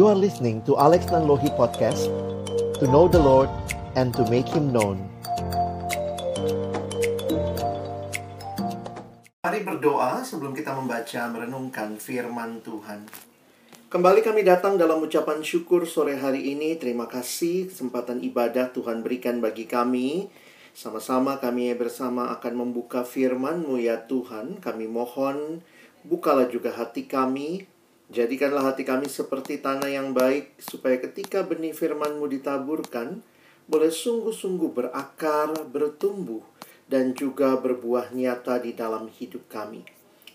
You are listening to Alex Nanlohi Podcast To know the Lord and to make Him known Mari berdoa sebelum kita membaca merenungkan firman Tuhan. Kembali kami datang dalam ucapan syukur sore hari ini. Terima kasih kesempatan ibadah Tuhan berikan bagi kami. Sama-sama kami bersama akan membuka firman-Mu ya Tuhan. Kami mohon bukalah juga hati kami. Jadikanlah hati kami seperti tanah yang baik supaya ketika benih firman-Mu ditaburkan boleh sungguh-sungguh berakar, bertumbuh dan juga berbuah nyata di dalam hidup kami.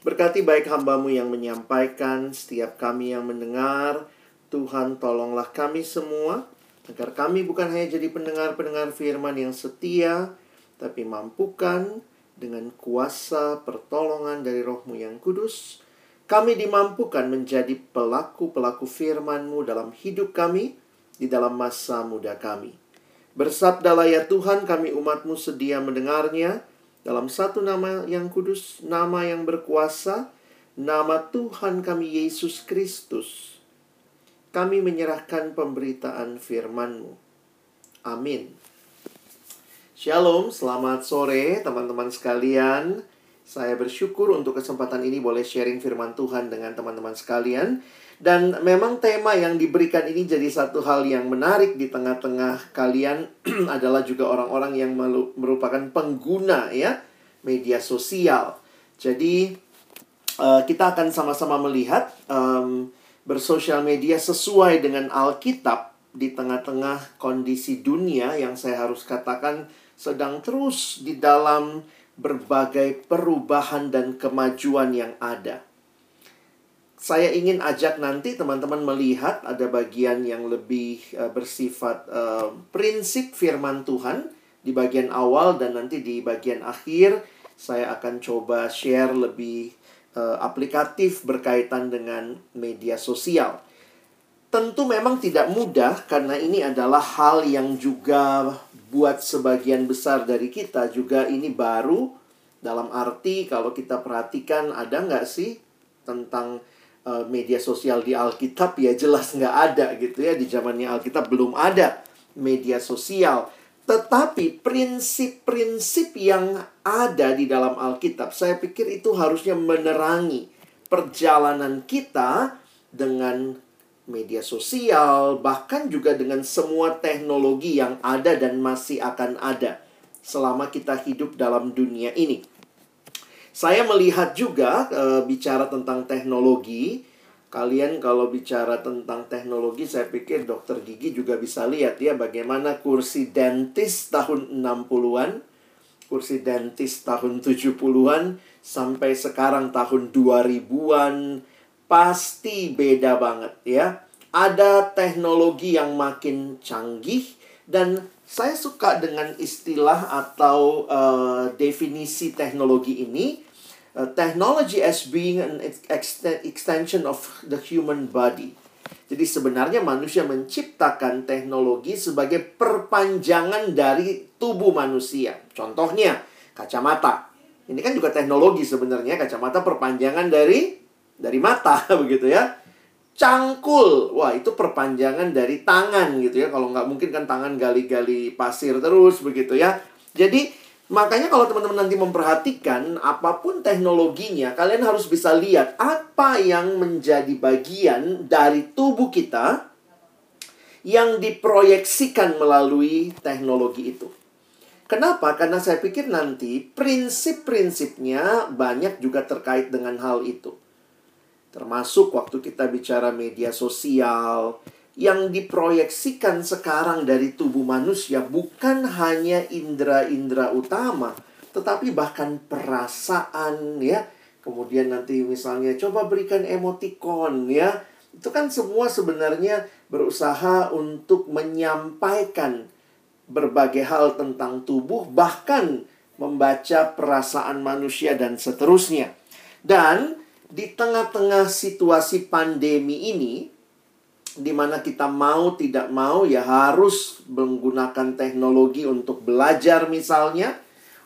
Berkati baik hambamu yang menyampaikan, setiap kami yang mendengar. Tuhan tolonglah kami semua, agar kami bukan hanya jadi pendengar-pendengar firman yang setia, tapi mampukan dengan kuasa pertolongan dari rohmu yang kudus, kami dimampukan menjadi pelaku-pelaku firman-Mu dalam hidup kami, di dalam masa muda kami. Bersabdalah ya Tuhan kami umatmu sedia mendengarnya, dalam satu nama yang kudus, nama yang berkuasa, nama Tuhan kami Yesus Kristus. Kami menyerahkan pemberitaan firman-Mu. Amin. Shalom, selamat sore teman-teman sekalian. Saya bersyukur untuk kesempatan ini boleh sharing firman Tuhan dengan teman-teman sekalian. Dan memang tema yang diberikan ini jadi satu hal yang menarik di tengah-tengah kalian adalah juga orang-orang yang merupakan pengguna ya media sosial. Jadi uh, kita akan sama-sama melihat um, bersosial media sesuai dengan Alkitab di tengah-tengah kondisi dunia yang saya harus katakan sedang terus di dalam berbagai perubahan dan kemajuan yang ada saya ingin ajak nanti teman-teman melihat ada bagian yang lebih uh, bersifat uh, prinsip firman Tuhan di bagian awal dan nanti di bagian akhir saya akan coba share lebih uh, aplikatif berkaitan dengan media sosial. Tentu memang tidak mudah karena ini adalah hal yang juga buat sebagian besar dari kita juga ini baru. Dalam arti kalau kita perhatikan ada nggak sih tentang Eh, media sosial di Alkitab? Ya jelas nggak ada gitu ya. Di zamannya Alkitab belum ada media sosial. Tetapi prinsip-prinsip yang ada di dalam Alkitab saya pikir itu harusnya menerangi perjalanan kita dengan media sosial bahkan juga dengan semua teknologi yang ada dan masih akan ada selama kita hidup dalam dunia ini. Saya melihat juga e, bicara tentang teknologi. Kalian kalau bicara tentang teknologi, saya pikir dokter gigi juga bisa lihat ya bagaimana kursi dentis tahun 60-an, kursi dentis tahun 70-an, sampai sekarang tahun 2000-an, pasti beda banget ya. Ada teknologi yang makin canggih dan saya suka dengan istilah atau uh, definisi teknologi ini uh, technology as being an extension of the human body. Jadi sebenarnya manusia menciptakan teknologi sebagai perpanjangan dari tubuh manusia. Contohnya kacamata. Ini kan juga teknologi sebenarnya kacamata perpanjangan dari dari mata begitu ya. Cangkul, wah itu perpanjangan dari tangan gitu ya. Kalau nggak mungkin kan tangan gali-gali pasir terus begitu ya. Jadi Makanya kalau teman-teman nanti memperhatikan apa pun teknologinya, kalian harus bisa lihat apa yang menjadi bagian dari tubuh kita yang diproyeksikan melalui teknologi itu. Kenapa? Karena saya pikir nanti prinsip-prinsipnya banyak juga terkait dengan hal itu. Termasuk waktu kita bicara media sosial, yang diproyeksikan sekarang dari tubuh manusia bukan hanya indera-indera utama, tetapi bahkan perasaan ya. Kemudian nanti misalnya coba berikan emoticon ya. Itu kan semua sebenarnya berusaha untuk menyampaikan berbagai hal tentang tubuh bahkan membaca perasaan manusia dan seterusnya. Dan di tengah-tengah situasi pandemi ini, di mana kita mau tidak mau ya harus menggunakan teknologi untuk belajar misalnya,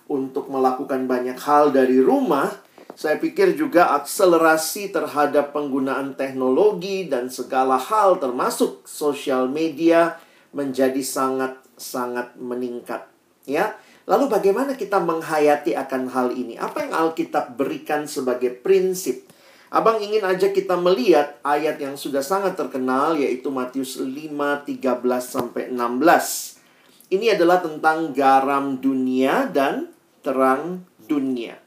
untuk melakukan banyak hal dari rumah. Saya pikir juga akselerasi terhadap penggunaan teknologi dan segala hal termasuk sosial media menjadi sangat-sangat meningkat. Ya, lalu bagaimana kita menghayati akan hal ini? Apa yang Alkitab berikan sebagai prinsip? Abang ingin aja kita melihat ayat yang sudah sangat terkenal yaitu Matius 5 13 sampai 16. Ini adalah tentang garam dunia dan terang dunia.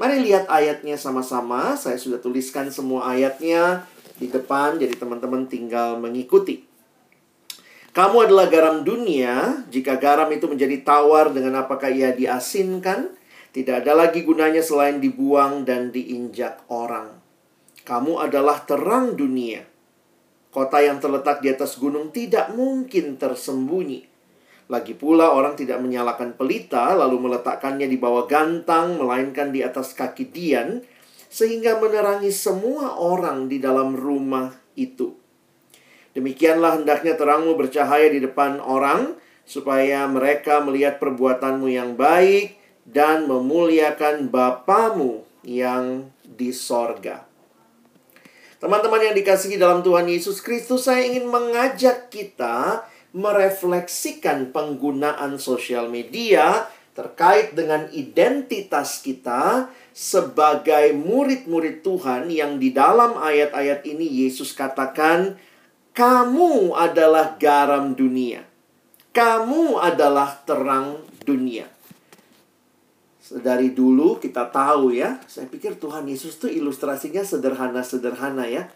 Mari lihat ayatnya sama-sama. Saya sudah tuliskan semua ayatnya di depan, jadi teman-teman tinggal mengikuti. Kamu adalah garam dunia. Jika garam itu menjadi tawar, dengan apakah ia diasinkan? Tidak ada lagi gunanya selain dibuang dan diinjak orang. Kamu adalah terang dunia. Kota yang terletak di atas gunung tidak mungkin tersembunyi. Lagi pula orang tidak menyalakan pelita lalu meletakkannya di bawah gantang melainkan di atas kaki dian sehingga menerangi semua orang di dalam rumah itu. Demikianlah hendaknya terangmu bercahaya di depan orang supaya mereka melihat perbuatanmu yang baik dan memuliakan Bapamu yang di sorga. Teman-teman yang dikasihi dalam Tuhan Yesus Kristus, saya ingin mengajak kita merefleksikan penggunaan sosial media terkait dengan identitas kita sebagai murid-murid Tuhan yang di dalam ayat-ayat ini Yesus katakan, "Kamu adalah garam dunia, kamu adalah terang dunia." Dari dulu kita tahu ya, saya pikir Tuhan Yesus tuh ilustrasinya sederhana-sederhana ya.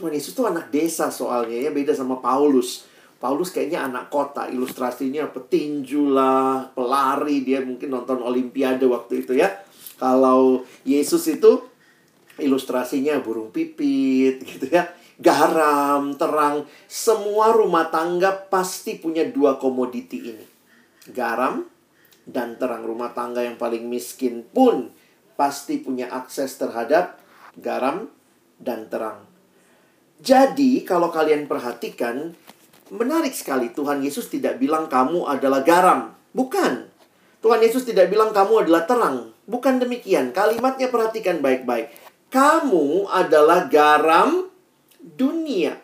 Tuhan Yesus tuh anak desa soalnya ya, beda sama Paulus. Paulus kayaknya anak kota, ilustrasinya petinju lah, pelari, dia mungkin nonton olimpiade waktu itu ya. Kalau Yesus itu ilustrasinya burung pipit gitu ya. Garam, terang, semua rumah tangga pasti punya dua komoditi ini. Garam dan terang rumah tangga yang paling miskin pun pasti punya akses terhadap garam dan terang. Jadi, kalau kalian perhatikan, Menarik sekali Tuhan Yesus tidak bilang kamu adalah garam. Bukan. Tuhan Yesus tidak bilang kamu adalah terang. Bukan demikian. Kalimatnya perhatikan baik-baik. Kamu adalah garam dunia.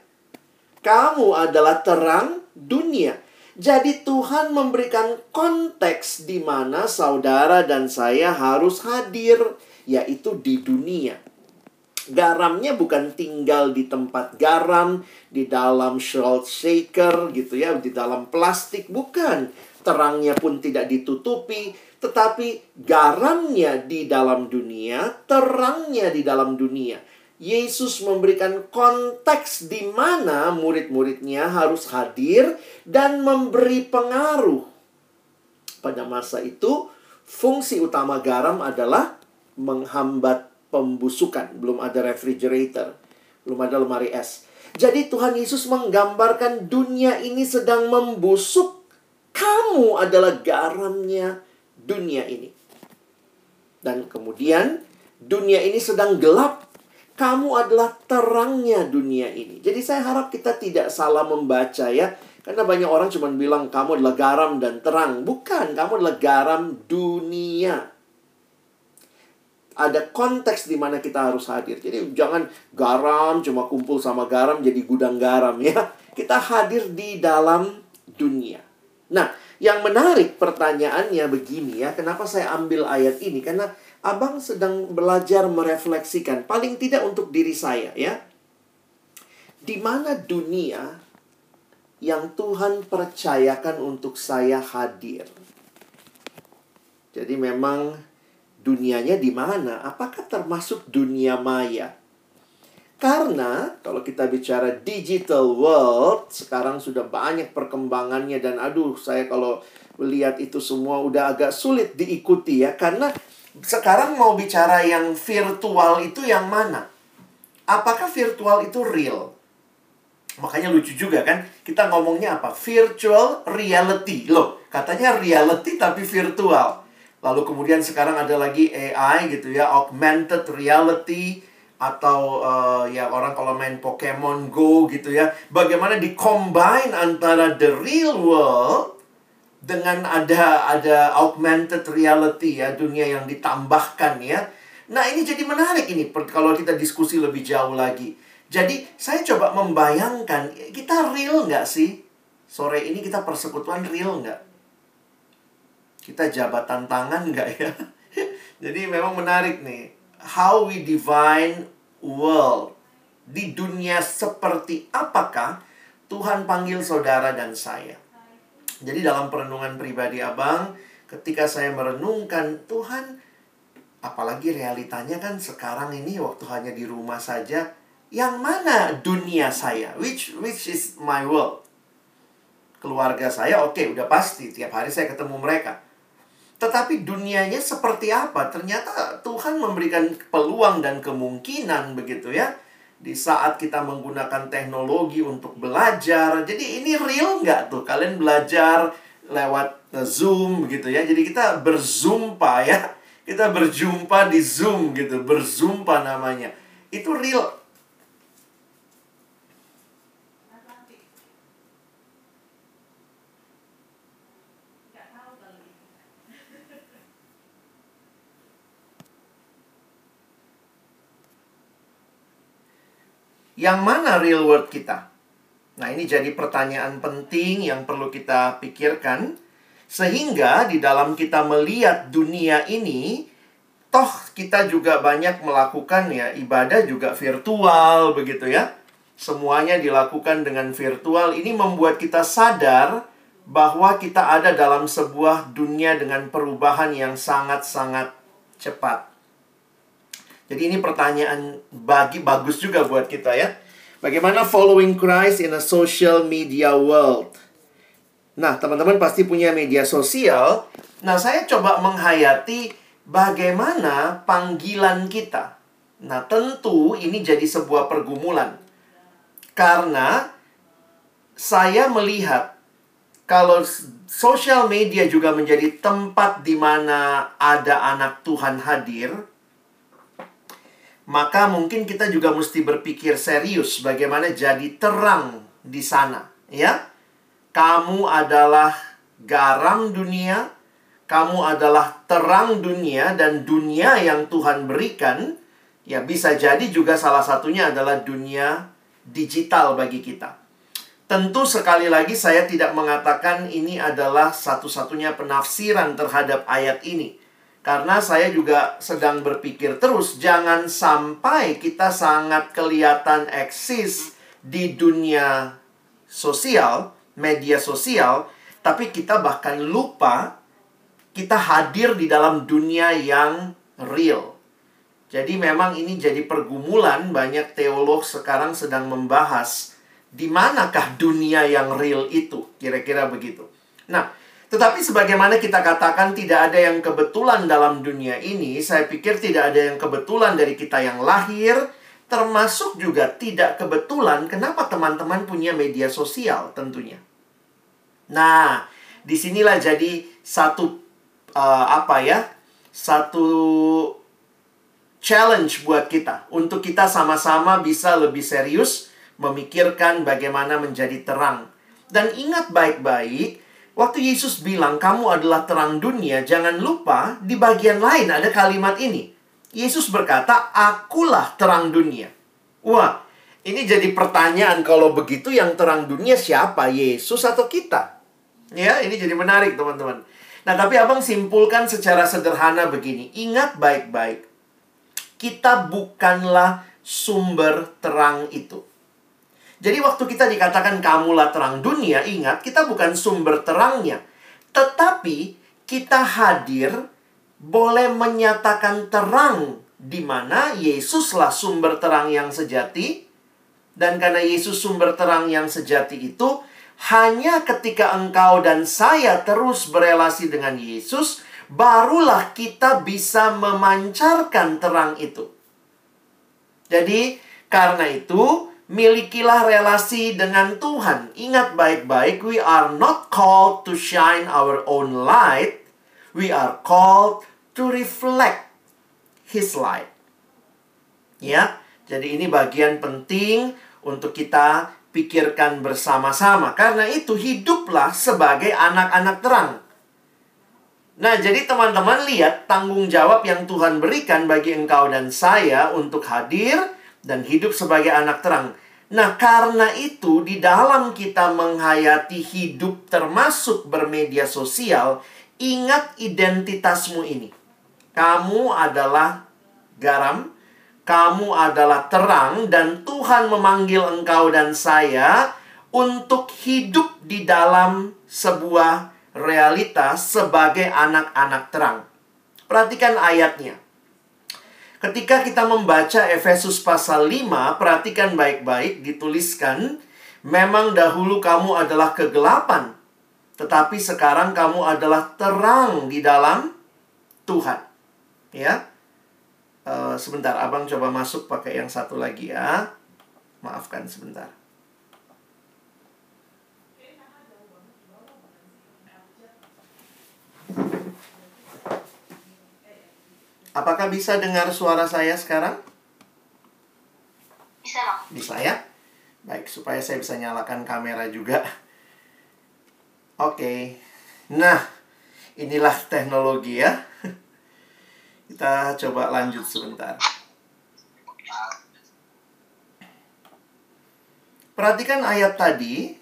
Kamu adalah terang dunia. Jadi Tuhan memberikan konteks di mana saudara dan saya harus hadir, yaitu di dunia. Garamnya bukan tinggal di tempat garam, di dalam salt shaker gitu ya, di dalam plastik, bukan. Terangnya pun tidak ditutupi, tetapi garamnya di dalam dunia, terangnya di dalam dunia. Yesus memberikan konteks di mana murid-muridnya harus hadir dan memberi pengaruh. Pada masa itu, fungsi utama garam adalah menghambat pembusukan, belum ada refrigerator, belum ada lemari es. Jadi Tuhan Yesus menggambarkan dunia ini sedang membusuk. Kamu adalah garamnya dunia ini. Dan kemudian dunia ini sedang gelap. Kamu adalah terangnya dunia ini. Jadi saya harap kita tidak salah membaca ya. Karena banyak orang cuma bilang kamu adalah garam dan terang. Bukan, kamu adalah garam dunia ada konteks di mana kita harus hadir. Jadi jangan garam cuma kumpul sama garam jadi gudang garam ya. Kita hadir di dalam dunia. Nah, yang menarik pertanyaannya begini ya, kenapa saya ambil ayat ini? Karena Abang sedang belajar merefleksikan, paling tidak untuk diri saya ya. Di mana dunia yang Tuhan percayakan untuk saya hadir? Jadi memang dunianya di mana? Apakah termasuk dunia maya? Karena kalau kita bicara digital world, sekarang sudah banyak perkembangannya dan aduh, saya kalau melihat itu semua udah agak sulit diikuti ya karena sekarang mau bicara yang virtual itu yang mana? Apakah virtual itu real? Makanya lucu juga kan, kita ngomongnya apa? Virtual reality. Loh, katanya reality tapi virtual. Lalu kemudian sekarang ada lagi AI gitu ya, augmented reality atau uh, ya orang kalau main Pokemon Go gitu ya. Bagaimana di combine antara the real world dengan ada ada augmented reality ya, dunia yang ditambahkan ya. Nah, ini jadi menarik ini kalau kita diskusi lebih jauh lagi. Jadi, saya coba membayangkan, kita real nggak sih? Sore ini kita persekutuan real nggak? Kita jabatan tangan nggak ya? Jadi memang menarik nih. How we divine world. Di dunia seperti apakah Tuhan panggil saudara dan saya? Jadi dalam perenungan pribadi abang, ketika saya merenungkan Tuhan, apalagi realitanya kan sekarang ini waktu hanya di rumah saja, yang mana dunia saya? Which which is my world? Keluarga saya oke okay, udah pasti tiap hari saya ketemu mereka. Tetapi dunianya seperti apa? Ternyata Tuhan memberikan peluang dan kemungkinan begitu ya. Di saat kita menggunakan teknologi untuk belajar. Jadi ini real nggak tuh? Kalian belajar lewat eh, Zoom gitu ya. Jadi kita berzumpa ya. Kita berjumpa di Zoom gitu. Berzumpa namanya. Itu real Yang mana real world kita? Nah, ini jadi pertanyaan penting yang perlu kita pikirkan. Sehingga di dalam kita melihat dunia ini, toh kita juga banyak melakukan ya ibadah juga virtual begitu ya. Semuanya dilakukan dengan virtual. Ini membuat kita sadar bahwa kita ada dalam sebuah dunia dengan perubahan yang sangat-sangat cepat. Jadi ini pertanyaan bagi bagus juga buat kita ya. Bagaimana following Christ in a social media world? Nah, teman-teman pasti punya media sosial. Nah, saya coba menghayati bagaimana panggilan kita. Nah, tentu ini jadi sebuah pergumulan. Karena saya melihat kalau sosial media juga menjadi tempat di mana ada anak Tuhan hadir, maka mungkin kita juga mesti berpikir serius bagaimana jadi terang di sana, ya. Kamu adalah garam dunia, kamu adalah terang dunia dan dunia yang Tuhan berikan, ya bisa jadi juga salah satunya adalah dunia digital bagi kita. Tentu sekali lagi saya tidak mengatakan ini adalah satu-satunya penafsiran terhadap ayat ini. Karena saya juga sedang berpikir terus, jangan sampai kita sangat kelihatan eksis di dunia sosial, media sosial, tapi kita bahkan lupa kita hadir di dalam dunia yang real. Jadi memang ini jadi pergumulan banyak teolog sekarang sedang membahas di manakah dunia yang real itu, kira-kira begitu. Nah, tetapi sebagaimana kita katakan tidak ada yang kebetulan dalam dunia ini, saya pikir tidak ada yang kebetulan dari kita yang lahir, termasuk juga tidak kebetulan kenapa teman-teman punya media sosial tentunya. Nah, di sinilah jadi satu uh, apa ya, satu challenge buat kita untuk kita sama-sama bisa lebih serius memikirkan bagaimana menjadi terang. Dan ingat baik-baik, Waktu Yesus bilang, "Kamu adalah terang dunia," jangan lupa di bagian lain ada kalimat ini. Yesus berkata, "Akulah terang dunia." Wah, ini jadi pertanyaan kalau begitu yang terang dunia siapa? Yesus atau kita? Ya, ini jadi menarik, teman-teman. Nah, tapi Abang simpulkan secara sederhana begini. Ingat baik-baik. Kita bukanlah sumber terang itu. Jadi waktu kita dikatakan kamulah terang dunia, ingat kita bukan sumber terangnya. Tetapi kita hadir boleh menyatakan terang di mana Yesuslah sumber terang yang sejati. Dan karena Yesus sumber terang yang sejati itu, hanya ketika engkau dan saya terus berelasi dengan Yesus, barulah kita bisa memancarkan terang itu. Jadi, karena itu, milikilah relasi dengan Tuhan. Ingat baik-baik, we are not called to shine our own light. We are called to reflect His light. Ya, jadi ini bagian penting untuk kita pikirkan bersama-sama. Karena itu hiduplah sebagai anak-anak terang. Nah, jadi teman-teman lihat tanggung jawab yang Tuhan berikan bagi engkau dan saya untuk hadir dan hidup sebagai anak terang. Nah, karena itu di dalam kita menghayati hidup termasuk bermedia sosial, ingat identitasmu ini. Kamu adalah garam, kamu adalah terang dan Tuhan memanggil engkau dan saya untuk hidup di dalam sebuah realitas sebagai anak-anak terang. Perhatikan ayatnya. Ketika kita membaca Efesus pasal 5, perhatikan baik-baik dituliskan, memang dahulu kamu adalah kegelapan, tetapi sekarang kamu adalah terang di dalam Tuhan. Ya. Uh, sebentar, Abang coba masuk pakai yang satu lagi ya. Maafkan sebentar. Apakah bisa dengar suara saya sekarang? Bisa, Bang. Bisa ya? Baik, supaya saya bisa nyalakan kamera juga. Oke. Nah, inilah teknologi ya. Kita coba lanjut sebentar. Perhatikan ayat tadi.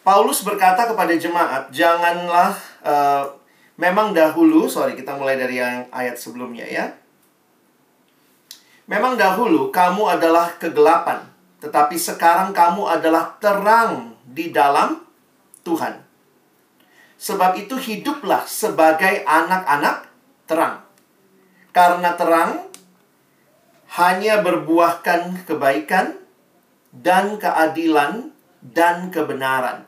Paulus berkata kepada jemaat, "Janganlah uh, Memang dahulu, sorry kita mulai dari yang ayat sebelumnya ya. Memang dahulu kamu adalah kegelapan, tetapi sekarang kamu adalah terang di dalam Tuhan. Sebab itu hiduplah sebagai anak-anak terang. Karena terang hanya berbuahkan kebaikan dan keadilan dan kebenaran.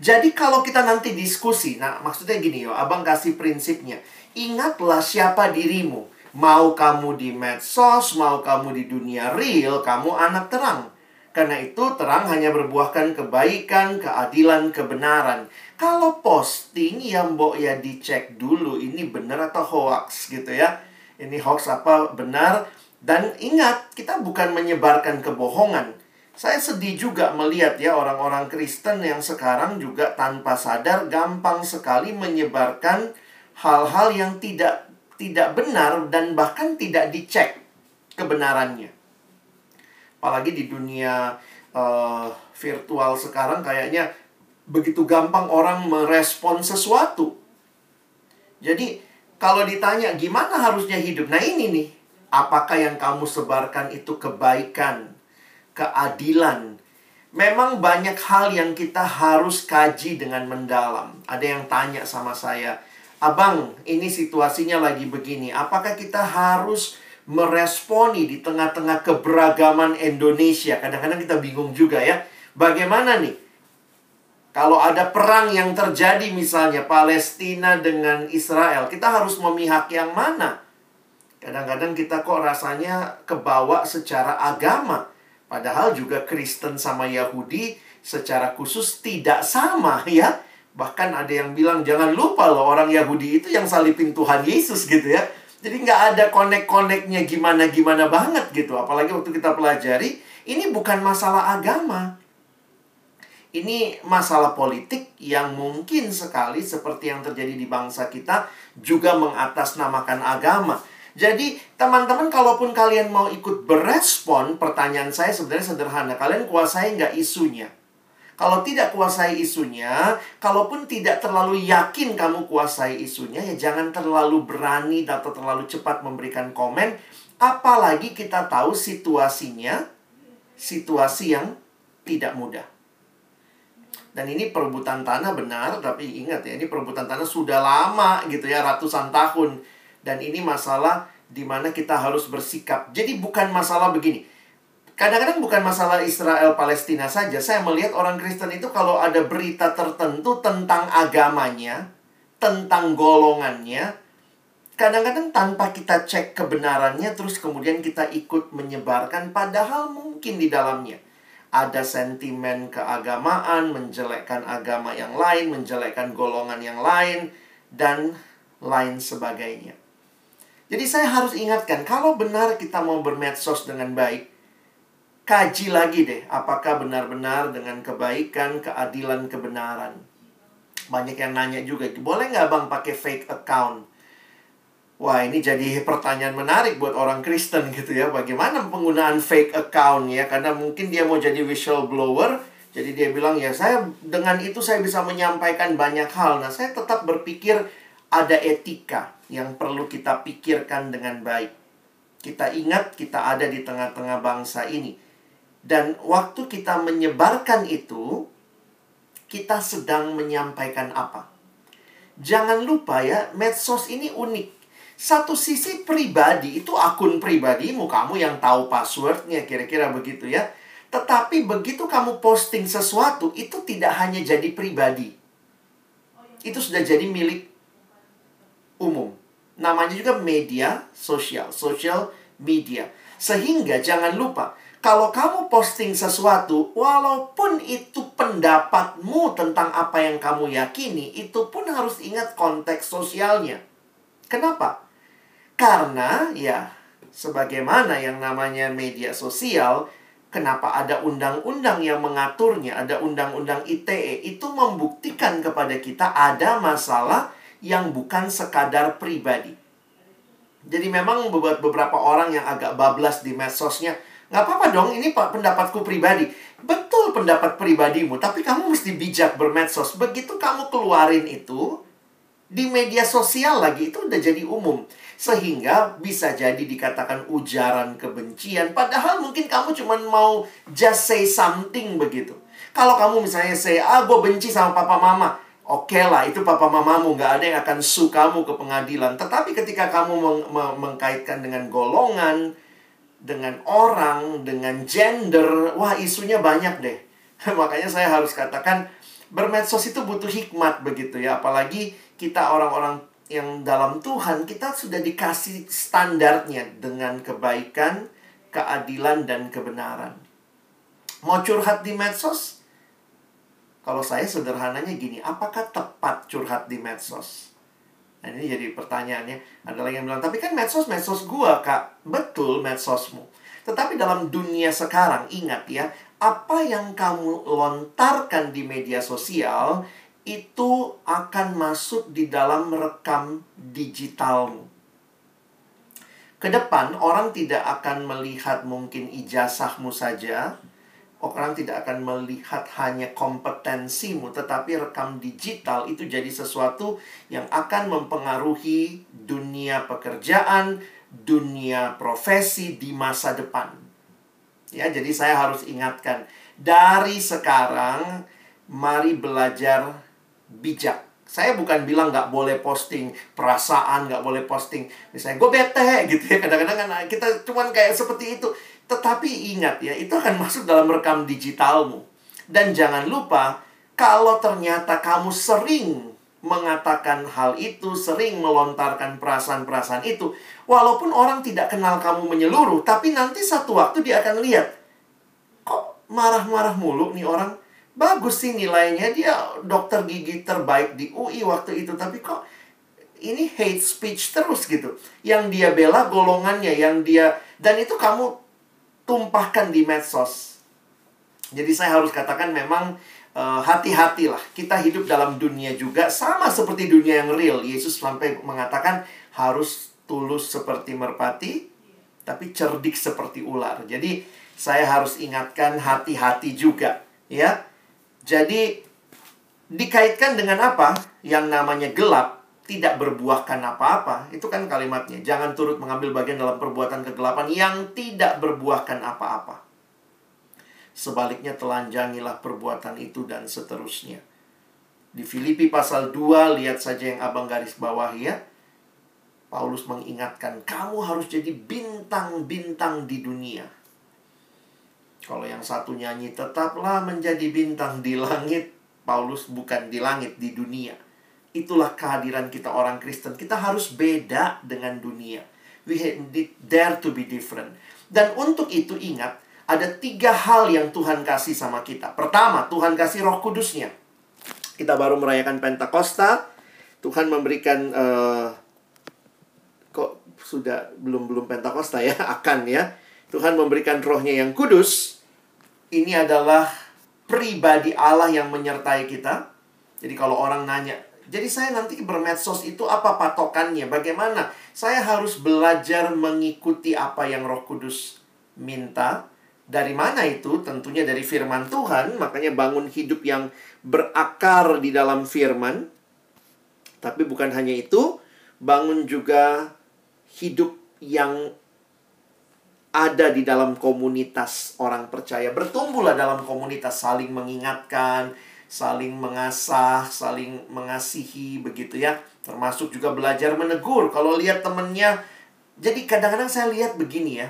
Jadi kalau kita nanti diskusi, nah maksudnya gini yo, abang kasih prinsipnya. Ingatlah siapa dirimu. Mau kamu di medsos, mau kamu di dunia real, kamu anak terang. Karena itu terang hanya berbuahkan kebaikan, keadilan, kebenaran. Kalau posting ya mbok ya dicek dulu ini benar atau hoax gitu ya. Ini hoax apa benar. Dan ingat, kita bukan menyebarkan kebohongan. Saya sedih juga melihat ya orang-orang Kristen yang sekarang juga tanpa sadar gampang sekali menyebarkan hal-hal yang tidak tidak benar dan bahkan tidak dicek kebenarannya. Apalagi di dunia uh, virtual sekarang kayaknya begitu gampang orang merespon sesuatu. Jadi kalau ditanya gimana harusnya hidup, nah ini nih, apakah yang kamu sebarkan itu kebaikan, keadilan. Memang banyak hal yang kita harus kaji dengan mendalam. Ada yang tanya sama saya, "Abang, ini situasinya lagi begini. Apakah kita harus meresponi di tengah-tengah keberagaman Indonesia?" Kadang-kadang kita bingung juga ya. Bagaimana nih? Kalau ada perang yang terjadi misalnya Palestina dengan Israel, kita harus memihak yang mana? Kadang-kadang kita kok rasanya kebawa secara agama. Padahal juga Kristen sama Yahudi secara khusus tidak sama ya. Bahkan ada yang bilang jangan lupa loh orang Yahudi itu yang salipin Tuhan Yesus gitu ya. Jadi nggak ada konek-koneknya gimana-gimana banget gitu. Apalagi waktu kita pelajari, ini bukan masalah agama. Ini masalah politik yang mungkin sekali seperti yang terjadi di bangsa kita juga mengatasnamakan agama. Jadi, teman-teman, kalaupun kalian mau ikut berespon, pertanyaan saya sebenarnya sederhana. Kalian kuasai nggak isunya? Kalau tidak kuasai isunya, kalaupun tidak terlalu yakin kamu kuasai isunya, ya jangan terlalu berani atau terlalu cepat memberikan komen. Apalagi kita tahu situasinya, situasi yang tidak mudah. Dan ini perebutan tanah benar, tapi ingat ya, ini perebutan tanah sudah lama gitu ya, ratusan tahun dan ini masalah di mana kita harus bersikap. Jadi bukan masalah begini. Kadang-kadang bukan masalah Israel Palestina saja. Saya melihat orang Kristen itu kalau ada berita tertentu tentang agamanya, tentang golongannya, kadang-kadang tanpa kita cek kebenarannya terus kemudian kita ikut menyebarkan padahal mungkin di dalamnya ada sentimen keagamaan, menjelekkan agama yang lain, menjelekkan golongan yang lain dan lain sebagainya. Jadi saya harus ingatkan, kalau benar kita mau bermedsos dengan baik, kaji lagi deh apakah benar-benar dengan kebaikan, keadilan, kebenaran. Banyak yang nanya juga, boleh nggak bang pakai fake account? Wah, ini jadi pertanyaan menarik buat orang Kristen gitu ya. Bagaimana penggunaan fake account ya? Karena mungkin dia mau jadi whistleblower, jadi dia bilang ya saya dengan itu saya bisa menyampaikan banyak hal. Nah, saya tetap berpikir ada etika yang perlu kita pikirkan dengan baik. Kita ingat kita ada di tengah-tengah bangsa ini. Dan waktu kita menyebarkan itu, kita sedang menyampaikan apa? Jangan lupa ya, medsos ini unik satu sisi pribadi itu akun pribadimu kamu yang tahu passwordnya kira-kira begitu ya tetapi begitu kamu posting sesuatu itu tidak hanya jadi pribadi itu sudah jadi milik umum namanya juga media sosial social media. Sehingga jangan lupa kalau kamu posting sesuatu walaupun itu pendapatmu tentang apa yang kamu yakini itu pun harus ingat konteks sosialnya. Kenapa? Karena ya sebagaimana yang namanya media sosial, kenapa ada undang-undang yang mengaturnya, ada undang-undang ITE, itu membuktikan kepada kita ada masalah yang bukan sekadar pribadi. Jadi memang buat beberapa orang yang agak bablas di medsosnya, nggak apa-apa dong, ini pendapatku pribadi. Betul pendapat pribadimu, tapi kamu mesti bijak bermedsos. Begitu kamu keluarin itu, di media sosial lagi, itu udah jadi umum. Sehingga bisa jadi dikatakan ujaran kebencian. Padahal mungkin kamu cuma mau just say something begitu. Kalau kamu misalnya say, ah gue benci sama papa mama. Oke okay lah, itu papa mamamu. Gak ada yang akan su kamu ke pengadilan. Tetapi ketika kamu meng meng mengkaitkan dengan golongan, dengan orang, dengan gender, wah isunya banyak deh. Makanya saya harus katakan, bermedsos itu butuh hikmat begitu ya. Apalagi kita orang-orang yang dalam Tuhan kita sudah dikasih standarnya dengan kebaikan, keadilan dan kebenaran. Mau curhat di medsos? Kalau saya sederhananya gini, apakah tepat curhat di medsos? Nah ini jadi pertanyaannya. Ada lagi yang bilang, tapi kan medsos medsos gua kak. Betul medsosmu. Tetapi dalam dunia sekarang, ingat ya, apa yang kamu lontarkan di media sosial itu akan masuk di dalam rekam digitalmu. Ke depan orang tidak akan melihat mungkin ijazahmu saja, orang tidak akan melihat hanya kompetensimu, tetapi rekam digital itu jadi sesuatu yang akan mempengaruhi dunia pekerjaan, dunia profesi di masa depan. Ya, jadi saya harus ingatkan dari sekarang mari belajar bijak. Saya bukan bilang nggak boleh posting perasaan, nggak boleh posting misalnya gue bete gitu ya. Kadang-kadang kan kita cuman kayak seperti itu. Tetapi ingat ya, itu akan masuk dalam rekam digitalmu. Dan jangan lupa, kalau ternyata kamu sering mengatakan hal itu, sering melontarkan perasaan-perasaan itu, walaupun orang tidak kenal kamu menyeluruh, tapi nanti satu waktu dia akan lihat, kok marah-marah mulu nih orang? Bagus sih nilainya. Dia dokter gigi terbaik di UI waktu itu. Tapi kok ini hate speech terus gitu. Yang dia bela golongannya yang dia dan itu kamu tumpahkan di medsos. Jadi saya harus katakan memang uh, hati-hatilah. Kita hidup dalam dunia juga sama seperti dunia yang real. Yesus sampai mengatakan harus tulus seperti merpati tapi cerdik seperti ular. Jadi saya harus ingatkan hati-hati juga ya jadi dikaitkan dengan apa? Yang namanya gelap tidak berbuahkan apa-apa. Itu kan kalimatnya. Jangan turut mengambil bagian dalam perbuatan kegelapan yang tidak berbuahkan apa-apa. Sebaliknya telanjangilah perbuatan itu dan seterusnya. Di Filipi pasal 2, lihat saja yang abang garis bawah ya. Paulus mengingatkan, kamu harus jadi bintang-bintang di dunia. Kalau yang satu nyanyi tetaplah menjadi bintang di langit, Paulus bukan di langit, di dunia. Itulah kehadiran kita orang Kristen. Kita harus beda dengan dunia. We dare to be different. Dan untuk itu ingat, ada tiga hal yang Tuhan kasih sama kita. Pertama, Tuhan kasih roh kudusnya. Kita baru merayakan Pentakosta. Tuhan memberikan... Uh, kok sudah belum belum Pentakosta ya? Akan ya Tuhan memberikan rohnya yang kudus. Ini adalah pribadi Allah yang menyertai kita. Jadi kalau orang nanya, jadi saya nanti bermedsos itu apa patokannya? Bagaimana? Saya harus belajar mengikuti apa yang Roh Kudus minta. Dari mana itu? Tentunya dari firman Tuhan. Makanya bangun hidup yang berakar di dalam firman. Tapi bukan hanya itu, bangun juga hidup yang ada di dalam komunitas orang percaya. Bertumbuhlah dalam komunitas saling mengingatkan, saling mengasah, saling mengasihi begitu ya. Termasuk juga belajar menegur. Kalau lihat temennya, jadi kadang-kadang saya lihat begini ya.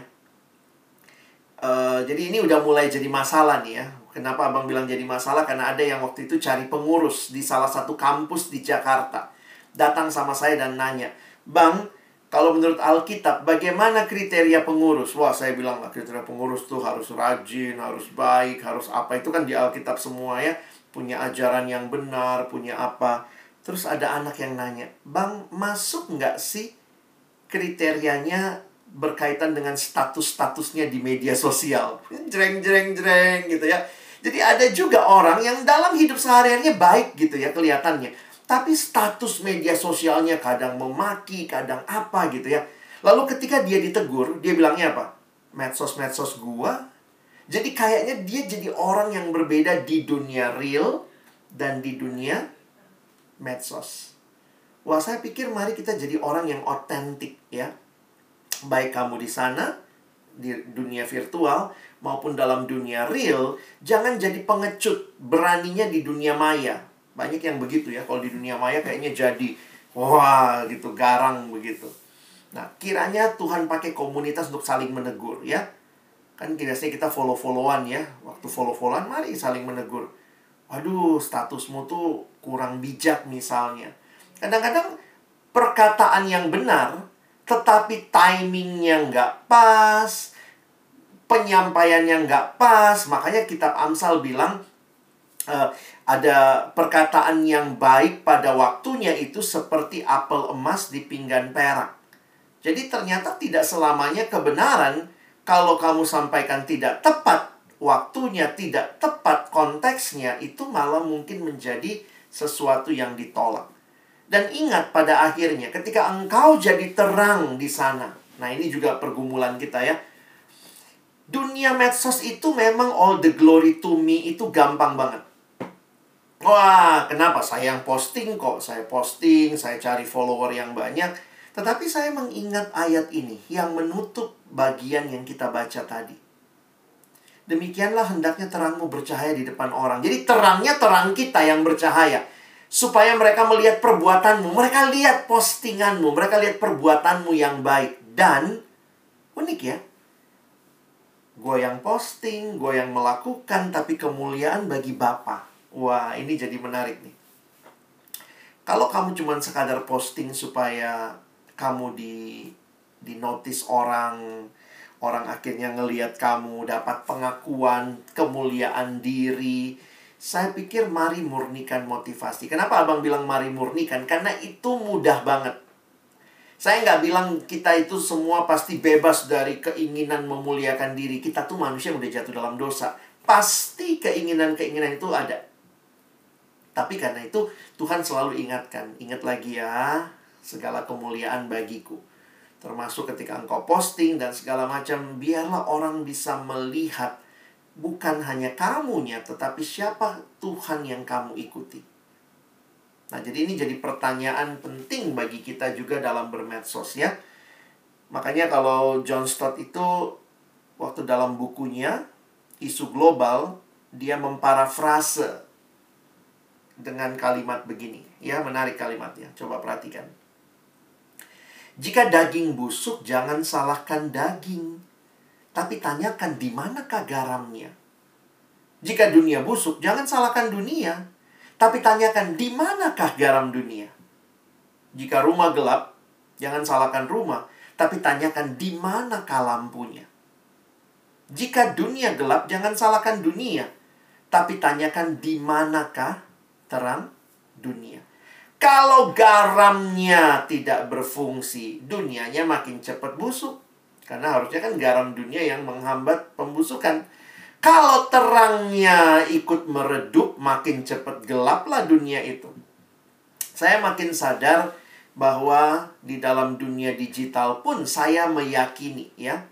Uh, jadi ini udah mulai jadi masalah nih ya. Kenapa abang bilang jadi masalah? Karena ada yang waktu itu cari pengurus di salah satu kampus di Jakarta. Datang sama saya dan nanya, Bang, kalau menurut Alkitab, bagaimana kriteria pengurus? Wah, saya bilang lah kriteria pengurus tuh harus rajin, harus baik, harus apa. Itu kan di Alkitab semua ya. Punya ajaran yang benar, punya apa. Terus ada anak yang nanya, Bang, masuk nggak sih kriterianya berkaitan dengan status-statusnya di media sosial? Jreng, jreng, jreng gitu ya. Jadi ada juga orang yang dalam hidup sehari-harinya baik gitu ya kelihatannya tapi status media sosialnya kadang memaki, kadang apa gitu ya. Lalu ketika dia ditegur, dia bilangnya apa? Medsos-medsos gua. Jadi kayaknya dia jadi orang yang berbeda di dunia real dan di dunia medsos. Wah, saya pikir mari kita jadi orang yang otentik ya. Baik kamu di sana di dunia virtual maupun dalam dunia real, jangan jadi pengecut beraninya di dunia maya banyak yang begitu ya. Kalau di dunia maya kayaknya jadi wah gitu garang begitu. Nah, kiranya Tuhan pakai komunitas untuk saling menegur ya. Kan biasanya kita follow-followan ya. Waktu follow-followan mari saling menegur. Waduh, statusmu tuh kurang bijak misalnya. Kadang-kadang perkataan yang benar tetapi timingnya nggak pas, penyampaiannya nggak pas. Makanya kitab Amsal bilang uh, ada perkataan yang baik pada waktunya itu seperti apel emas di pinggan perak. Jadi ternyata tidak selamanya kebenaran kalau kamu sampaikan tidak tepat waktunya, tidak tepat konteksnya itu malah mungkin menjadi sesuatu yang ditolak. Dan ingat pada akhirnya ketika engkau jadi terang di sana. Nah, ini juga pergumulan kita ya. Dunia medsos itu memang all the glory to me itu gampang banget Wah, kenapa saya yang posting kok? Saya posting, saya cari follower yang banyak. Tetapi saya mengingat ayat ini yang menutup bagian yang kita baca tadi. Demikianlah hendaknya terangmu bercahaya di depan orang. Jadi terangnya terang kita yang bercahaya. Supaya mereka melihat perbuatanmu. Mereka lihat postinganmu. Mereka lihat perbuatanmu yang baik. Dan, unik ya. Gue yang posting, gue yang melakukan, tapi kemuliaan bagi Bapak Wah, ini jadi menarik nih. Kalau kamu cuma sekadar posting supaya kamu di di notice orang, orang akhirnya ngelihat kamu dapat pengakuan, kemuliaan diri. Saya pikir mari murnikan motivasi. Kenapa abang bilang mari murnikan? Karena itu mudah banget. Saya nggak bilang kita itu semua pasti bebas dari keinginan memuliakan diri. Kita tuh manusia udah jatuh dalam dosa. Pasti keinginan-keinginan itu ada. Tapi karena itu Tuhan selalu ingatkan, ingat lagi ya, segala kemuliaan bagiku. Termasuk ketika engkau posting dan segala macam, biarlah orang bisa melihat bukan hanya kamunya, tetapi siapa Tuhan yang kamu ikuti. Nah, jadi ini jadi pertanyaan penting bagi kita juga dalam bermedsos ya. Makanya kalau John Stott itu waktu dalam bukunya isu global dia memparafrase dengan kalimat begini. Ya, menarik kalimatnya. Coba perhatikan. Jika daging busuk, jangan salahkan daging. Tapi tanyakan di manakah garamnya. Jika dunia busuk, jangan salahkan dunia. Tapi tanyakan di manakah garam dunia. Jika rumah gelap, jangan salahkan rumah. Tapi tanyakan di manakah lampunya. Jika dunia gelap, jangan salahkan dunia. Tapi tanyakan di manakah terang dunia. Kalau garamnya tidak berfungsi, dunianya makin cepat busuk. Karena harusnya kan garam dunia yang menghambat pembusukan. Kalau terangnya ikut meredup, makin cepat gelaplah dunia itu. Saya makin sadar bahwa di dalam dunia digital pun saya meyakini ya.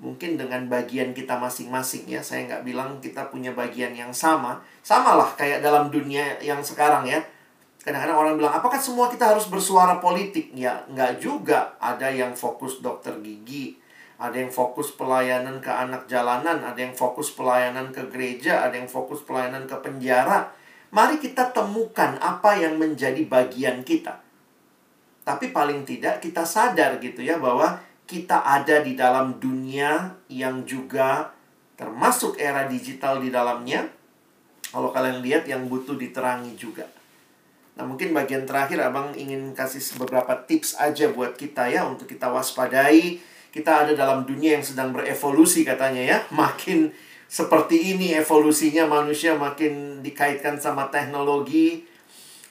Mungkin dengan bagian kita masing-masing ya. Saya nggak bilang kita punya bagian yang sama. Samalah kayak dalam dunia yang sekarang ya. Kadang-kadang orang bilang, apakah semua kita harus bersuara politik? Ya, nggak juga. Ada yang fokus dokter gigi, ada yang fokus pelayanan ke anak jalanan, ada yang fokus pelayanan ke gereja, ada yang fokus pelayanan ke penjara. Mari kita temukan apa yang menjadi bagian kita. Tapi paling tidak kita sadar gitu ya bahwa kita ada di dalam dunia yang juga termasuk era digital di dalamnya. Kalau kalian lihat yang butuh diterangi juga. Nah, mungkin bagian terakhir Abang ingin kasih beberapa tips aja buat kita ya untuk kita waspadai kita ada dalam dunia yang sedang berevolusi katanya ya. Makin seperti ini evolusinya manusia makin dikaitkan sama teknologi.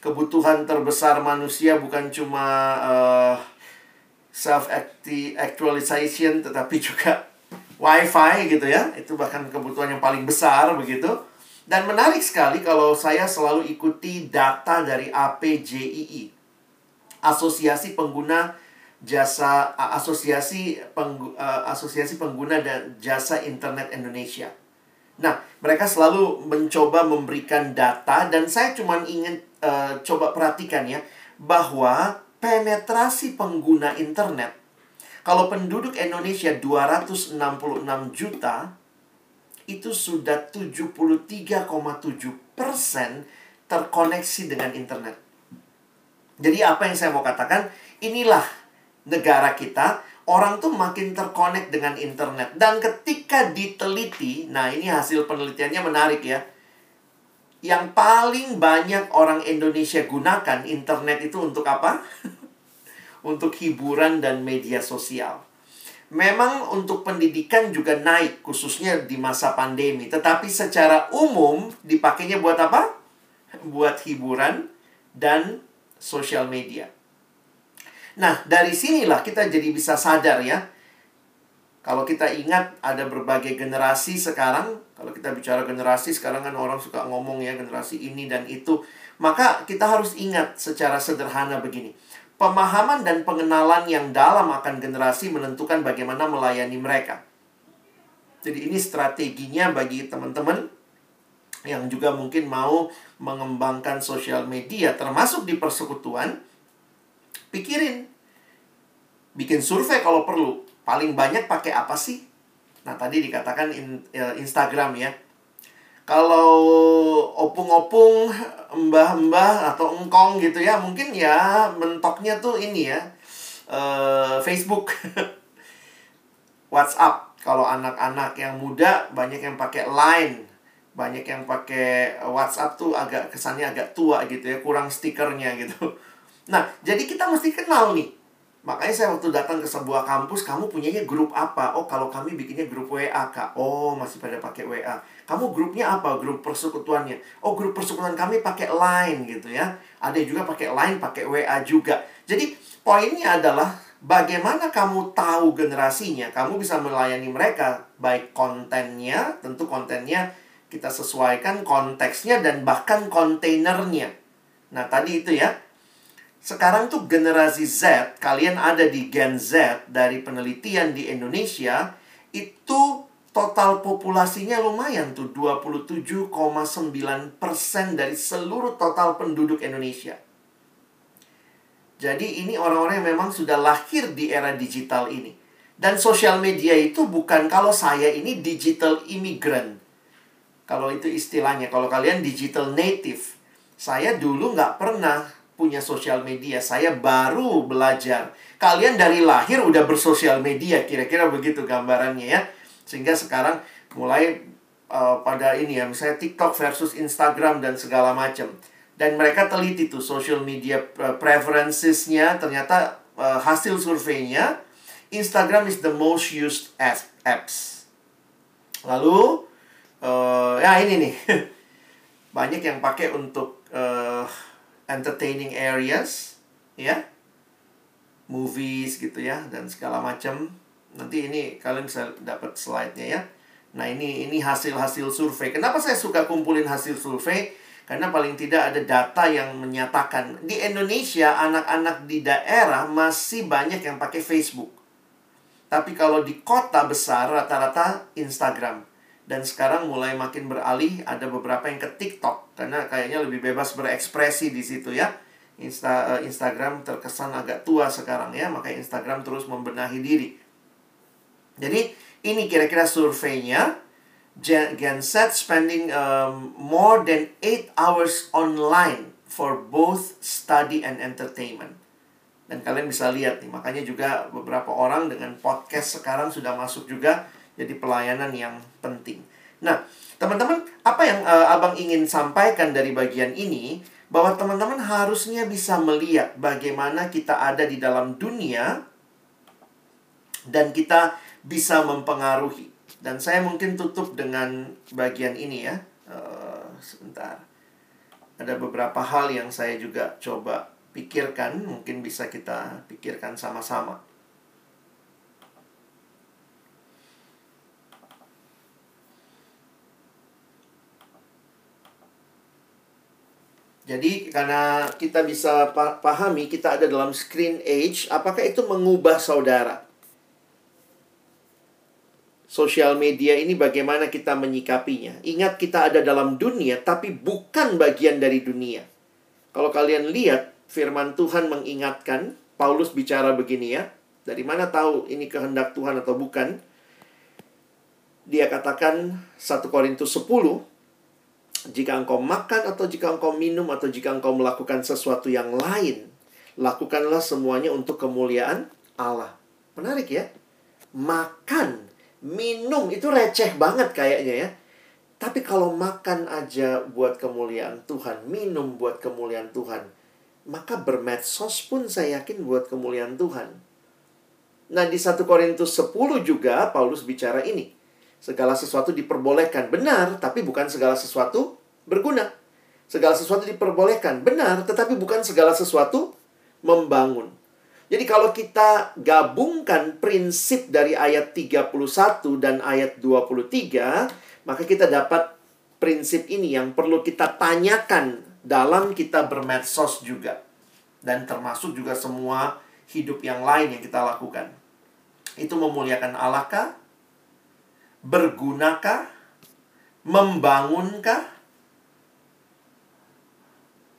Kebutuhan terbesar manusia bukan cuma uh, self actualization tetapi juga wifi gitu ya. Itu bahkan kebutuhan yang paling besar begitu. Dan menarik sekali kalau saya selalu ikuti data dari APJII. Asosiasi Pengguna jasa asosiasi penggu, asosiasi pengguna dan jasa internet Indonesia. Nah, mereka selalu mencoba memberikan data dan saya cuma ingin uh, coba perhatikan ya bahwa penetrasi pengguna internet kalau penduduk Indonesia 266 juta itu sudah 73,7 persen terkoneksi dengan internet. Jadi apa yang saya mau katakan, inilah negara kita, orang tuh makin terkonek dengan internet. Dan ketika diteliti, nah ini hasil penelitiannya menarik ya. Yang paling banyak orang Indonesia gunakan internet itu untuk apa? untuk hiburan dan media sosial. Memang untuk pendidikan juga naik, khususnya di masa pandemi. Tetapi secara umum dipakainya buat apa? Buat hiburan dan sosial media. Nah, dari sinilah kita jadi bisa sadar ya. Kalau kita ingat ada berbagai generasi sekarang, kalau kita bicara generasi sekarang kan orang suka ngomong ya generasi ini dan itu, maka kita harus ingat secara sederhana begini. Pemahaman dan pengenalan yang dalam akan generasi menentukan bagaimana melayani mereka. Jadi ini strateginya bagi teman-teman yang juga mungkin mau mengembangkan sosial media termasuk di persekutuan pikirin. Bikin survei kalau perlu. Paling banyak pakai apa sih? Nah, tadi dikatakan ya, Instagram ya. Kalau opung-opung, mbah-mbah atau engkong gitu ya, mungkin ya mentoknya tuh ini ya. Uh, Facebook. WhatsApp. Kalau anak-anak yang muda banyak yang pakai Line. Banyak yang pakai WhatsApp tuh agak kesannya agak tua gitu ya, kurang stikernya gitu. Nah, jadi kita mesti kenal nih. Makanya saya waktu datang ke sebuah kampus, kamu punyanya grup apa? Oh, kalau kami bikinnya grup WA, Kak. Oh, masih pada pakai WA. Kamu grupnya apa? Grup persekutuannya. Oh, grup persekutuan kami pakai Line gitu ya. Ada juga pakai Line, pakai WA juga. Jadi, poinnya adalah bagaimana kamu tahu generasinya. Kamu bisa melayani mereka baik kontennya, tentu kontennya kita sesuaikan konteksnya dan bahkan kontainernya. Nah, tadi itu ya sekarang tuh generasi Z, kalian ada di Gen Z dari penelitian di Indonesia, itu total populasinya lumayan tuh 27,9% dari seluruh total penduduk Indonesia. Jadi ini orang-orang yang memang sudah lahir di era digital ini. Dan sosial media itu bukan kalau saya ini digital immigrant. Kalau itu istilahnya, kalau kalian digital native. Saya dulu nggak pernah punya sosial media. Saya baru belajar. Kalian dari lahir udah bersosial media, kira-kira begitu gambarannya ya. Sehingga sekarang mulai uh, pada ini ya, misalnya TikTok versus Instagram dan segala macam. Dan mereka teliti tuh social media uh, preferencesnya, ternyata uh, hasil surveinya Instagram is the most used apps. Lalu uh, ya ini nih. Banyak yang pakai untuk uh, entertaining areas ya movies gitu ya dan segala macam nanti ini kalian bisa dapat slide-nya ya Nah, ini ini hasil-hasil survei. Kenapa saya suka kumpulin hasil survei? Karena paling tidak ada data yang menyatakan di Indonesia anak-anak di daerah masih banyak yang pakai Facebook. Tapi kalau di kota besar rata-rata Instagram. Dan sekarang mulai makin beralih ada beberapa yang ke TikTok karena kayaknya lebih bebas berekspresi di situ ya. Insta, uh, Instagram terkesan agak tua sekarang ya, makanya Instagram terus membenahi diri. Jadi ini kira-kira surveinya. Gen Z spending um, more than 8 hours online for both study and entertainment. Dan kalian bisa lihat nih, makanya juga beberapa orang dengan podcast sekarang sudah masuk juga jadi pelayanan yang penting. Nah, teman-teman, apa yang uh, Abang ingin sampaikan dari bagian ini bahwa teman-teman harusnya bisa melihat bagaimana kita ada di dalam dunia dan kita bisa mempengaruhi. Dan saya mungkin tutup dengan bagian ini ya. Uh, sebentar. Ada beberapa hal yang saya juga coba pikirkan, mungkin bisa kita pikirkan sama-sama. Jadi karena kita bisa pahami kita ada dalam screen age, apakah itu mengubah saudara? Sosial media ini bagaimana kita menyikapinya? Ingat kita ada dalam dunia tapi bukan bagian dari dunia. Kalau kalian lihat firman Tuhan mengingatkan, Paulus bicara begini ya. Dari mana tahu ini kehendak Tuhan atau bukan? Dia katakan 1 Korintus 10 jika engkau makan atau jika engkau minum atau jika engkau melakukan sesuatu yang lain, lakukanlah semuanya untuk kemuliaan Allah. Menarik ya? Makan, minum itu receh banget kayaknya ya. Tapi kalau makan aja buat kemuliaan Tuhan, minum buat kemuliaan Tuhan, maka bermedsos pun saya yakin buat kemuliaan Tuhan. Nah, di 1 Korintus 10 juga Paulus bicara ini. Segala sesuatu diperbolehkan. Benar, tapi bukan segala sesuatu berguna. Segala sesuatu diperbolehkan. Benar, tetapi bukan segala sesuatu membangun. Jadi kalau kita gabungkan prinsip dari ayat 31 dan ayat 23, maka kita dapat prinsip ini yang perlu kita tanyakan dalam kita bermedsos juga. Dan termasuk juga semua hidup yang lain yang kita lakukan. Itu memuliakan Allah kah? bergunakah? Membangunkah?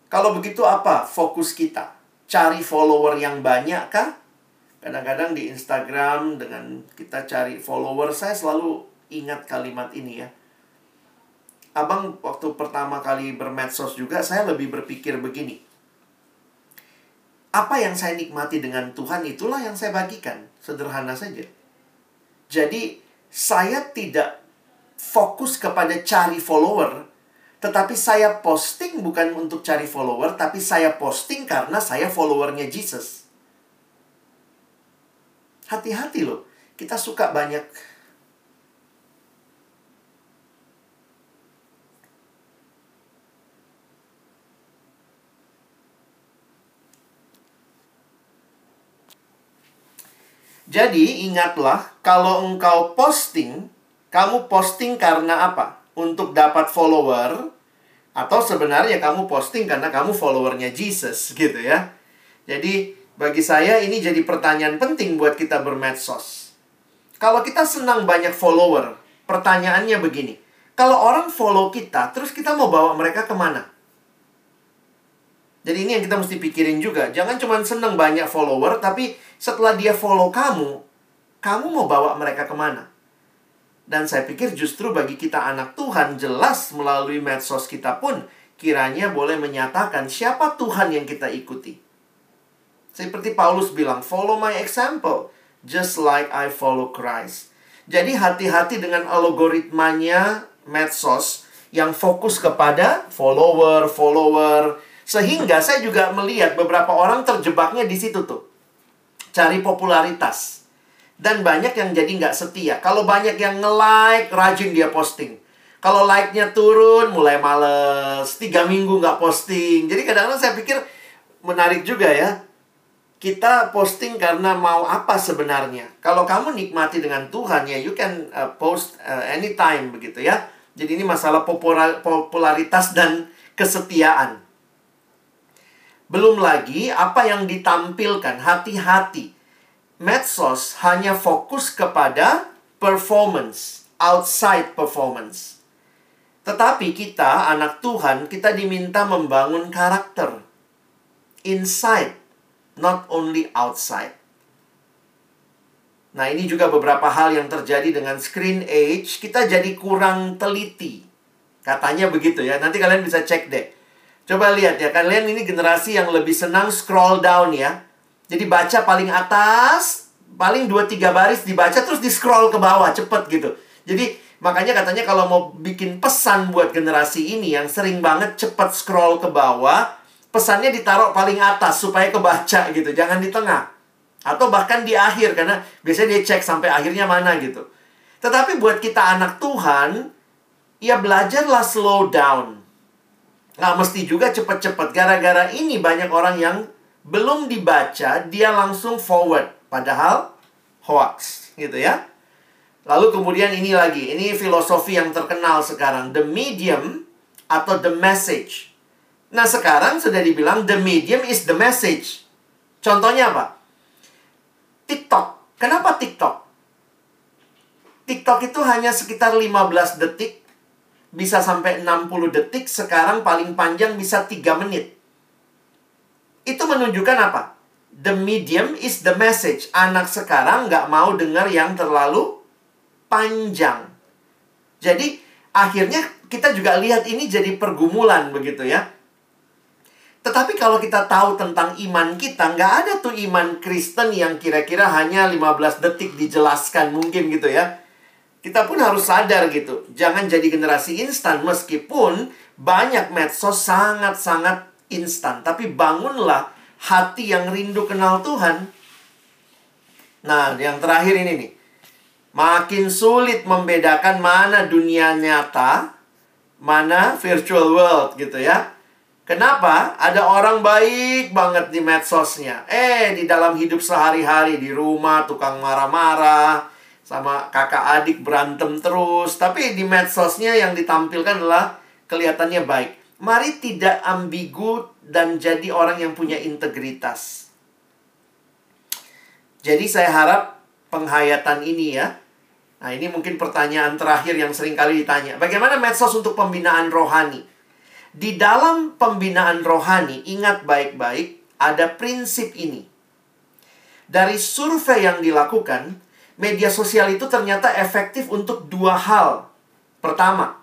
Kalau begitu apa fokus kita? Cari follower yang banyak kah? Kadang-kadang di Instagram dengan kita cari follower, saya selalu ingat kalimat ini ya. Abang waktu pertama kali bermedsos juga, saya lebih berpikir begini. Apa yang saya nikmati dengan Tuhan itulah yang saya bagikan. Sederhana saja. Jadi, saya tidak fokus kepada cari follower, tetapi saya posting bukan untuk cari follower, tapi saya posting karena saya followernya Jesus. Hati-hati loh, kita suka banyak Jadi ingatlah, kalau engkau posting, kamu posting karena apa? Untuk dapat follower, atau sebenarnya kamu posting karena kamu followernya Jesus gitu ya. Jadi bagi saya ini jadi pertanyaan penting buat kita bermedsos. Kalau kita senang banyak follower, pertanyaannya begini. Kalau orang follow kita, terus kita mau bawa mereka ke mana? Jadi ini yang kita mesti pikirin juga. Jangan cuma seneng banyak follower, tapi setelah dia follow kamu, kamu mau bawa mereka ke mana? Dan saya pikir justru bagi kita anak Tuhan, jelas melalui medsos kita pun, kiranya boleh menyatakan siapa Tuhan yang kita ikuti. Seperti Paulus bilang, follow my example, just like I follow Christ. Jadi hati-hati dengan algoritmanya medsos yang fokus kepada follower, follower, sehingga saya juga melihat beberapa orang terjebaknya di situ tuh. Cari popularitas. Dan banyak yang jadi nggak setia. Kalau banyak yang nge-like, rajin dia posting. Kalau like-nya turun, mulai males. Tiga minggu nggak posting. Jadi kadang-kadang saya pikir menarik juga ya. kita posting karena mau apa sebenarnya. Kalau kamu nikmati dengan Tuhan ya you can uh, post uh, anytime begitu ya. Jadi ini masalah popularitas dan kesetiaan. Belum lagi apa yang ditampilkan, hati-hati. Medsos hanya fokus kepada performance, outside performance. Tetapi kita, anak Tuhan, kita diminta membangun karakter. Inside not only outside. Nah, ini juga beberapa hal yang terjadi dengan screen age. Kita jadi kurang teliti. Katanya begitu ya. Nanti kalian bisa cek deh. Coba lihat ya. Kalian ini generasi yang lebih senang scroll down ya. Jadi baca paling atas, paling 2-3 baris dibaca terus di scroll ke bawah. Cepet gitu. Jadi makanya katanya kalau mau bikin pesan buat generasi ini yang sering banget cepet scroll ke bawah, pesannya ditaruh paling atas supaya kebaca gitu, jangan di tengah. Atau bahkan di akhir karena biasanya dia cek sampai akhirnya mana gitu. Tetapi buat kita anak Tuhan, ya belajarlah slow down. Nggak mesti juga cepet-cepet. Gara-gara ini banyak orang yang belum dibaca, dia langsung forward. Padahal hoax gitu ya. Lalu kemudian ini lagi, ini filosofi yang terkenal sekarang. The medium atau the message Nah sekarang sudah dibilang the medium is the message. Contohnya apa? TikTok. Kenapa TikTok? TikTok itu hanya sekitar 15 detik. Bisa sampai 60 detik. Sekarang paling panjang bisa 3 menit. Itu menunjukkan apa? The medium is the message. Anak sekarang nggak mau dengar yang terlalu panjang. Jadi akhirnya kita juga lihat ini jadi pergumulan begitu ya tetapi kalau kita tahu tentang iman kita, nggak ada tuh iman Kristen yang kira-kira hanya 15 detik dijelaskan mungkin gitu ya. Kita pun harus sadar gitu. Jangan jadi generasi instan meskipun banyak medsos sangat-sangat instan. Tapi bangunlah hati yang rindu kenal Tuhan. Nah, yang terakhir ini nih. Makin sulit membedakan mana dunia nyata, mana virtual world gitu ya. Kenapa? Ada orang baik banget di medsosnya. Eh, di dalam hidup sehari-hari di rumah tukang marah-marah sama kakak adik berantem terus. Tapi di medsosnya yang ditampilkan adalah kelihatannya baik. Mari tidak ambigu dan jadi orang yang punya integritas. Jadi saya harap penghayatan ini ya. Nah, ini mungkin pertanyaan terakhir yang sering kali ditanya. Bagaimana medsos untuk pembinaan rohani? Di dalam pembinaan rohani, ingat baik-baik, ada prinsip ini. Dari survei yang dilakukan, media sosial itu ternyata efektif untuk dua hal. Pertama,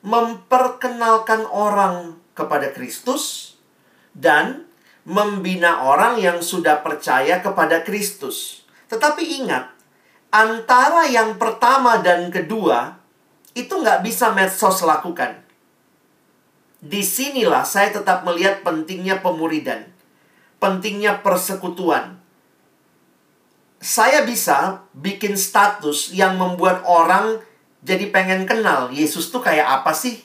memperkenalkan orang kepada Kristus dan membina orang yang sudah percaya kepada Kristus. Tetapi ingat, antara yang pertama dan kedua itu nggak bisa medsos lakukan di sinilah saya tetap melihat pentingnya pemuridan, pentingnya persekutuan. Saya bisa bikin status yang membuat orang jadi pengen kenal Yesus tuh kayak apa sih?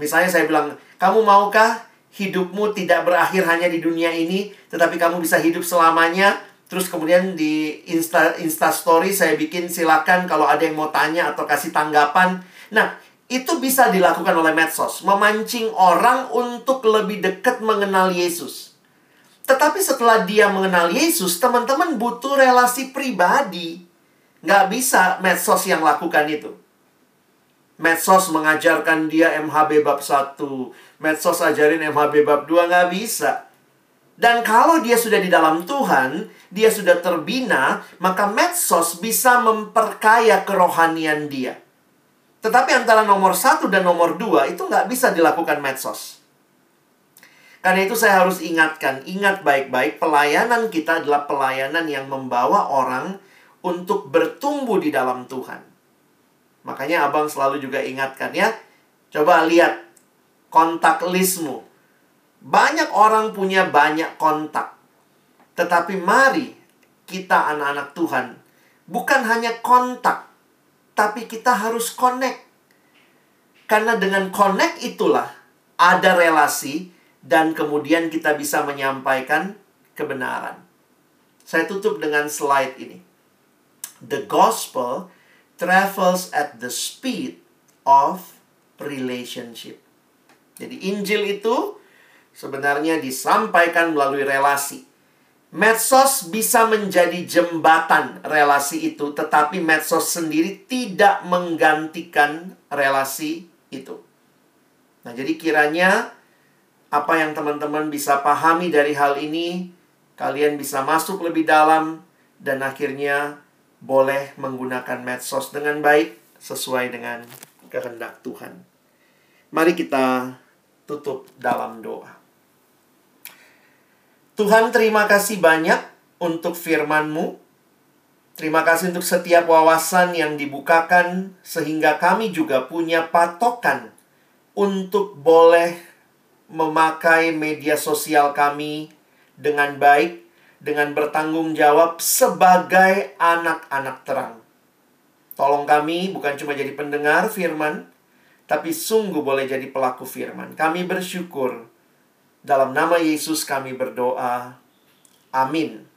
Misalnya saya bilang, kamu maukah hidupmu tidak berakhir hanya di dunia ini, tetapi kamu bisa hidup selamanya? Terus kemudian di Insta, Insta Story saya bikin silakan kalau ada yang mau tanya atau kasih tanggapan. Nah, itu bisa dilakukan oleh medsos, memancing orang untuk lebih dekat mengenal Yesus. Tetapi setelah dia mengenal Yesus, teman-teman butuh relasi pribadi. Nggak bisa medsos yang lakukan itu. Medsos mengajarkan dia MHB bab 1. Medsos ajarin MHB bab 2, nggak bisa. Dan kalau dia sudah di dalam Tuhan, dia sudah terbina, maka medsos bisa memperkaya kerohanian dia. Tetapi antara nomor satu dan nomor dua itu nggak bisa dilakukan medsos. Karena itu saya harus ingatkan, ingat baik-baik pelayanan kita adalah pelayanan yang membawa orang untuk bertumbuh di dalam Tuhan. Makanya abang selalu juga ingatkan ya, coba lihat kontak listmu. Banyak orang punya banyak kontak. Tetapi mari kita anak-anak Tuhan bukan hanya kontak, tapi kita harus connect. Karena dengan connect itulah ada relasi dan kemudian kita bisa menyampaikan kebenaran. Saya tutup dengan slide ini. The gospel travels at the speed of relationship. Jadi Injil itu sebenarnya disampaikan melalui relasi. Medsos bisa menjadi jembatan relasi itu, tetapi medsos sendiri tidak menggantikan relasi itu. Nah, jadi kiranya apa yang teman-teman bisa pahami dari hal ini, kalian bisa masuk lebih dalam dan akhirnya boleh menggunakan medsos dengan baik sesuai dengan kehendak Tuhan. Mari kita tutup dalam doa. Tuhan terima kasih banyak untuk firman-Mu. Terima kasih untuk setiap wawasan yang dibukakan sehingga kami juga punya patokan untuk boleh memakai media sosial kami dengan baik, dengan bertanggung jawab sebagai anak-anak terang. Tolong kami bukan cuma jadi pendengar firman, tapi sungguh boleh jadi pelaku firman. Kami bersyukur dalam nama Yesus kami berdoa. Amin.